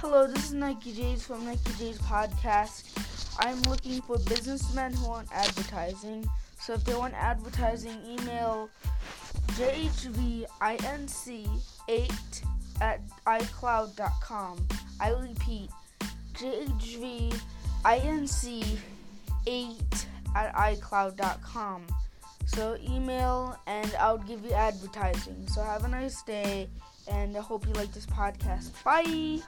Hello, this is Nike J's from Nike J's podcast. I'm looking for businessmen who want advertising. So if they want advertising, email jhvinc8 at icloud.com. I repeat, jhvinc8 at icloud.com. So email and I'll give you advertising. So have a nice day and I hope you like this podcast. Bye.